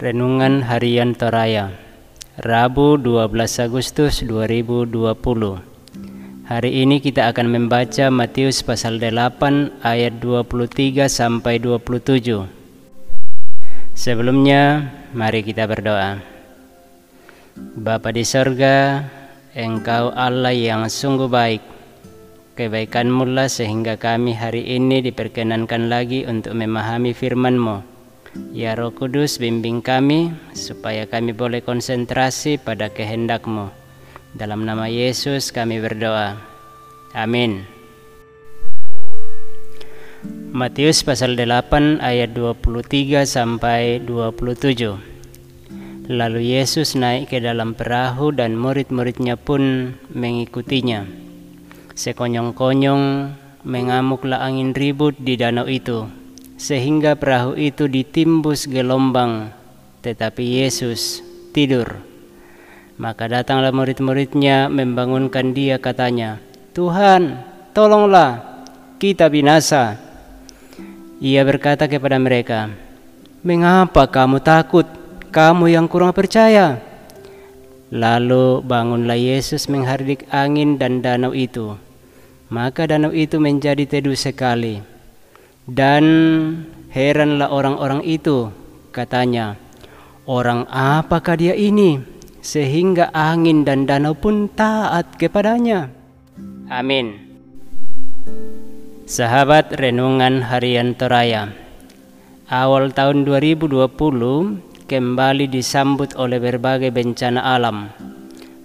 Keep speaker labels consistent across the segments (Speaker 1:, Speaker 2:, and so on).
Speaker 1: Renungan Harian Toraya Rabu 12 Agustus 2020 Hari ini kita akan membaca Matius pasal 8 ayat 23 sampai 27 Sebelumnya mari kita berdoa. Bapa di sorga Engkau Allah yang sungguh baik. Kebaikanmu lah sehingga kami hari ini diperkenankan lagi untuk memahami firman-Mu Ya Roh Kudus bimbing kami supaya kami boleh konsentrasi pada kehendak-Mu. Dalam nama Yesus kami berdoa. Amin. Matius pasal 8 ayat 23 sampai 27. Lalu Yesus naik ke dalam perahu dan murid-muridnya pun mengikutinya. Sekonyong-konyong mengamuklah angin ribut di danau itu sehingga perahu itu ditimbus gelombang, tetapi Yesus tidur. Maka datanglah murid-muridnya membangunkan dia katanya, Tuhan, tolonglah, kita binasa. Ia berkata kepada mereka, Mengapa kamu takut, kamu yang kurang percaya? Lalu bangunlah Yesus menghardik angin dan danau itu. Maka danau itu menjadi teduh sekali dan heranlah orang-orang itu, katanya, orang apakah dia ini sehingga angin dan danau pun taat kepadanya. Amin. Sahabat Renungan Harian Toraya Awal tahun 2020 kembali disambut oleh berbagai bencana alam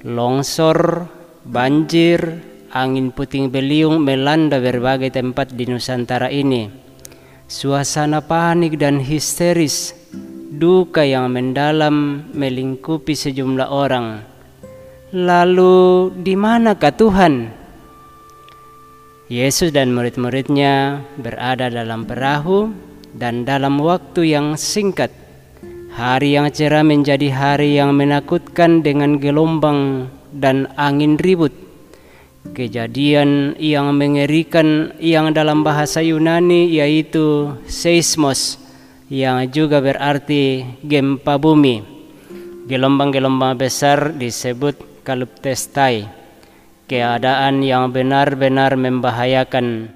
Speaker 1: Longsor, banjir, angin puting beliung melanda berbagai tempat di Nusantara ini Suasana panik dan histeris, duka yang mendalam melingkupi sejumlah orang. Lalu di manakah Tuhan? Yesus dan murid-muridnya berada dalam perahu dan dalam waktu yang singkat hari yang cerah menjadi hari yang menakutkan dengan gelombang dan angin ribut kejadian yang mengerikan yang dalam bahasa Yunani yaitu seismos yang juga berarti gempa bumi. Gelombang-gelombang besar disebut kaluptestai, keadaan yang benar-benar membahayakan.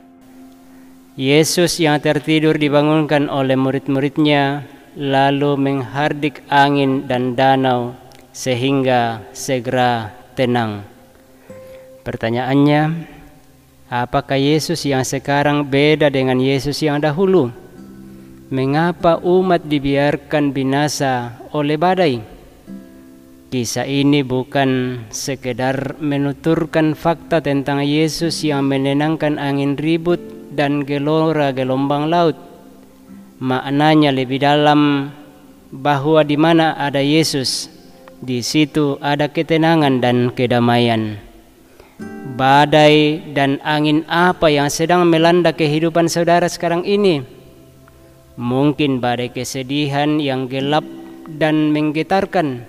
Speaker 1: Yesus yang tertidur dibangunkan oleh murid-muridnya lalu menghardik angin dan danau sehingga segera tenang. Pertanyaannya, apakah Yesus yang sekarang beda dengan Yesus yang dahulu? Mengapa umat dibiarkan binasa oleh badai? Kisah ini bukan sekedar menuturkan fakta tentang Yesus yang menenangkan angin ribut dan gelora gelombang laut. Maknanya lebih dalam bahwa di mana ada Yesus, di situ ada ketenangan dan kedamaian badai dan angin apa yang sedang melanda kehidupan saudara sekarang ini. Mungkin badai kesedihan yang gelap dan menggetarkan,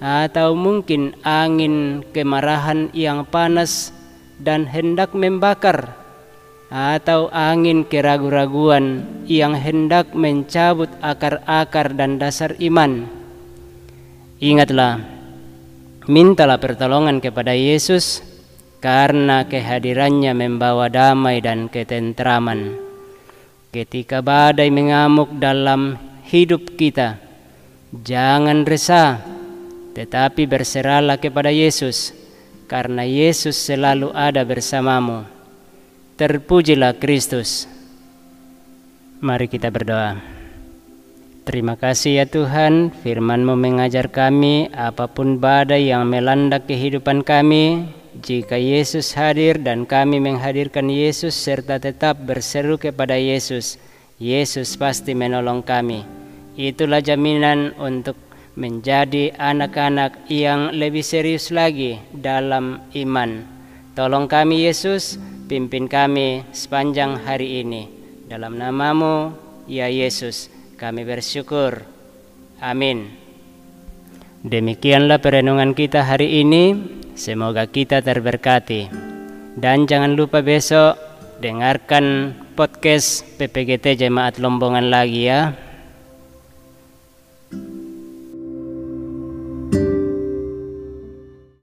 Speaker 1: atau mungkin angin kemarahan yang panas dan hendak membakar, atau angin keraguan-raguan yang hendak mencabut akar-akar dan dasar iman. Ingatlah, mintalah pertolongan kepada Yesus karena kehadirannya membawa damai dan ketentraman. Ketika badai mengamuk dalam hidup kita, jangan resah, tetapi berserahlah kepada Yesus, karena Yesus selalu ada bersamamu. Terpujilah Kristus. Mari kita berdoa. Terima kasih ya Tuhan, firman-Mu mengajar kami apa pun badai yang melanda kehidupan kami, jika Yesus hadir dan kami menghadirkan Yesus serta tetap berseru kepada Yesus, Yesus pasti menolong kami. Itulah jaminan untuk menjadi anak-anak yang lebih serius lagi dalam iman. Tolong kami Yesus, pimpin kami sepanjang hari ini. Dalam namamu, ya Yesus, kami bersyukur. Amin. Demikianlah perenungan kita hari ini. Semoga kita terberkati. Dan jangan lupa besok dengarkan podcast PPGT Jemaat Lombongan lagi ya.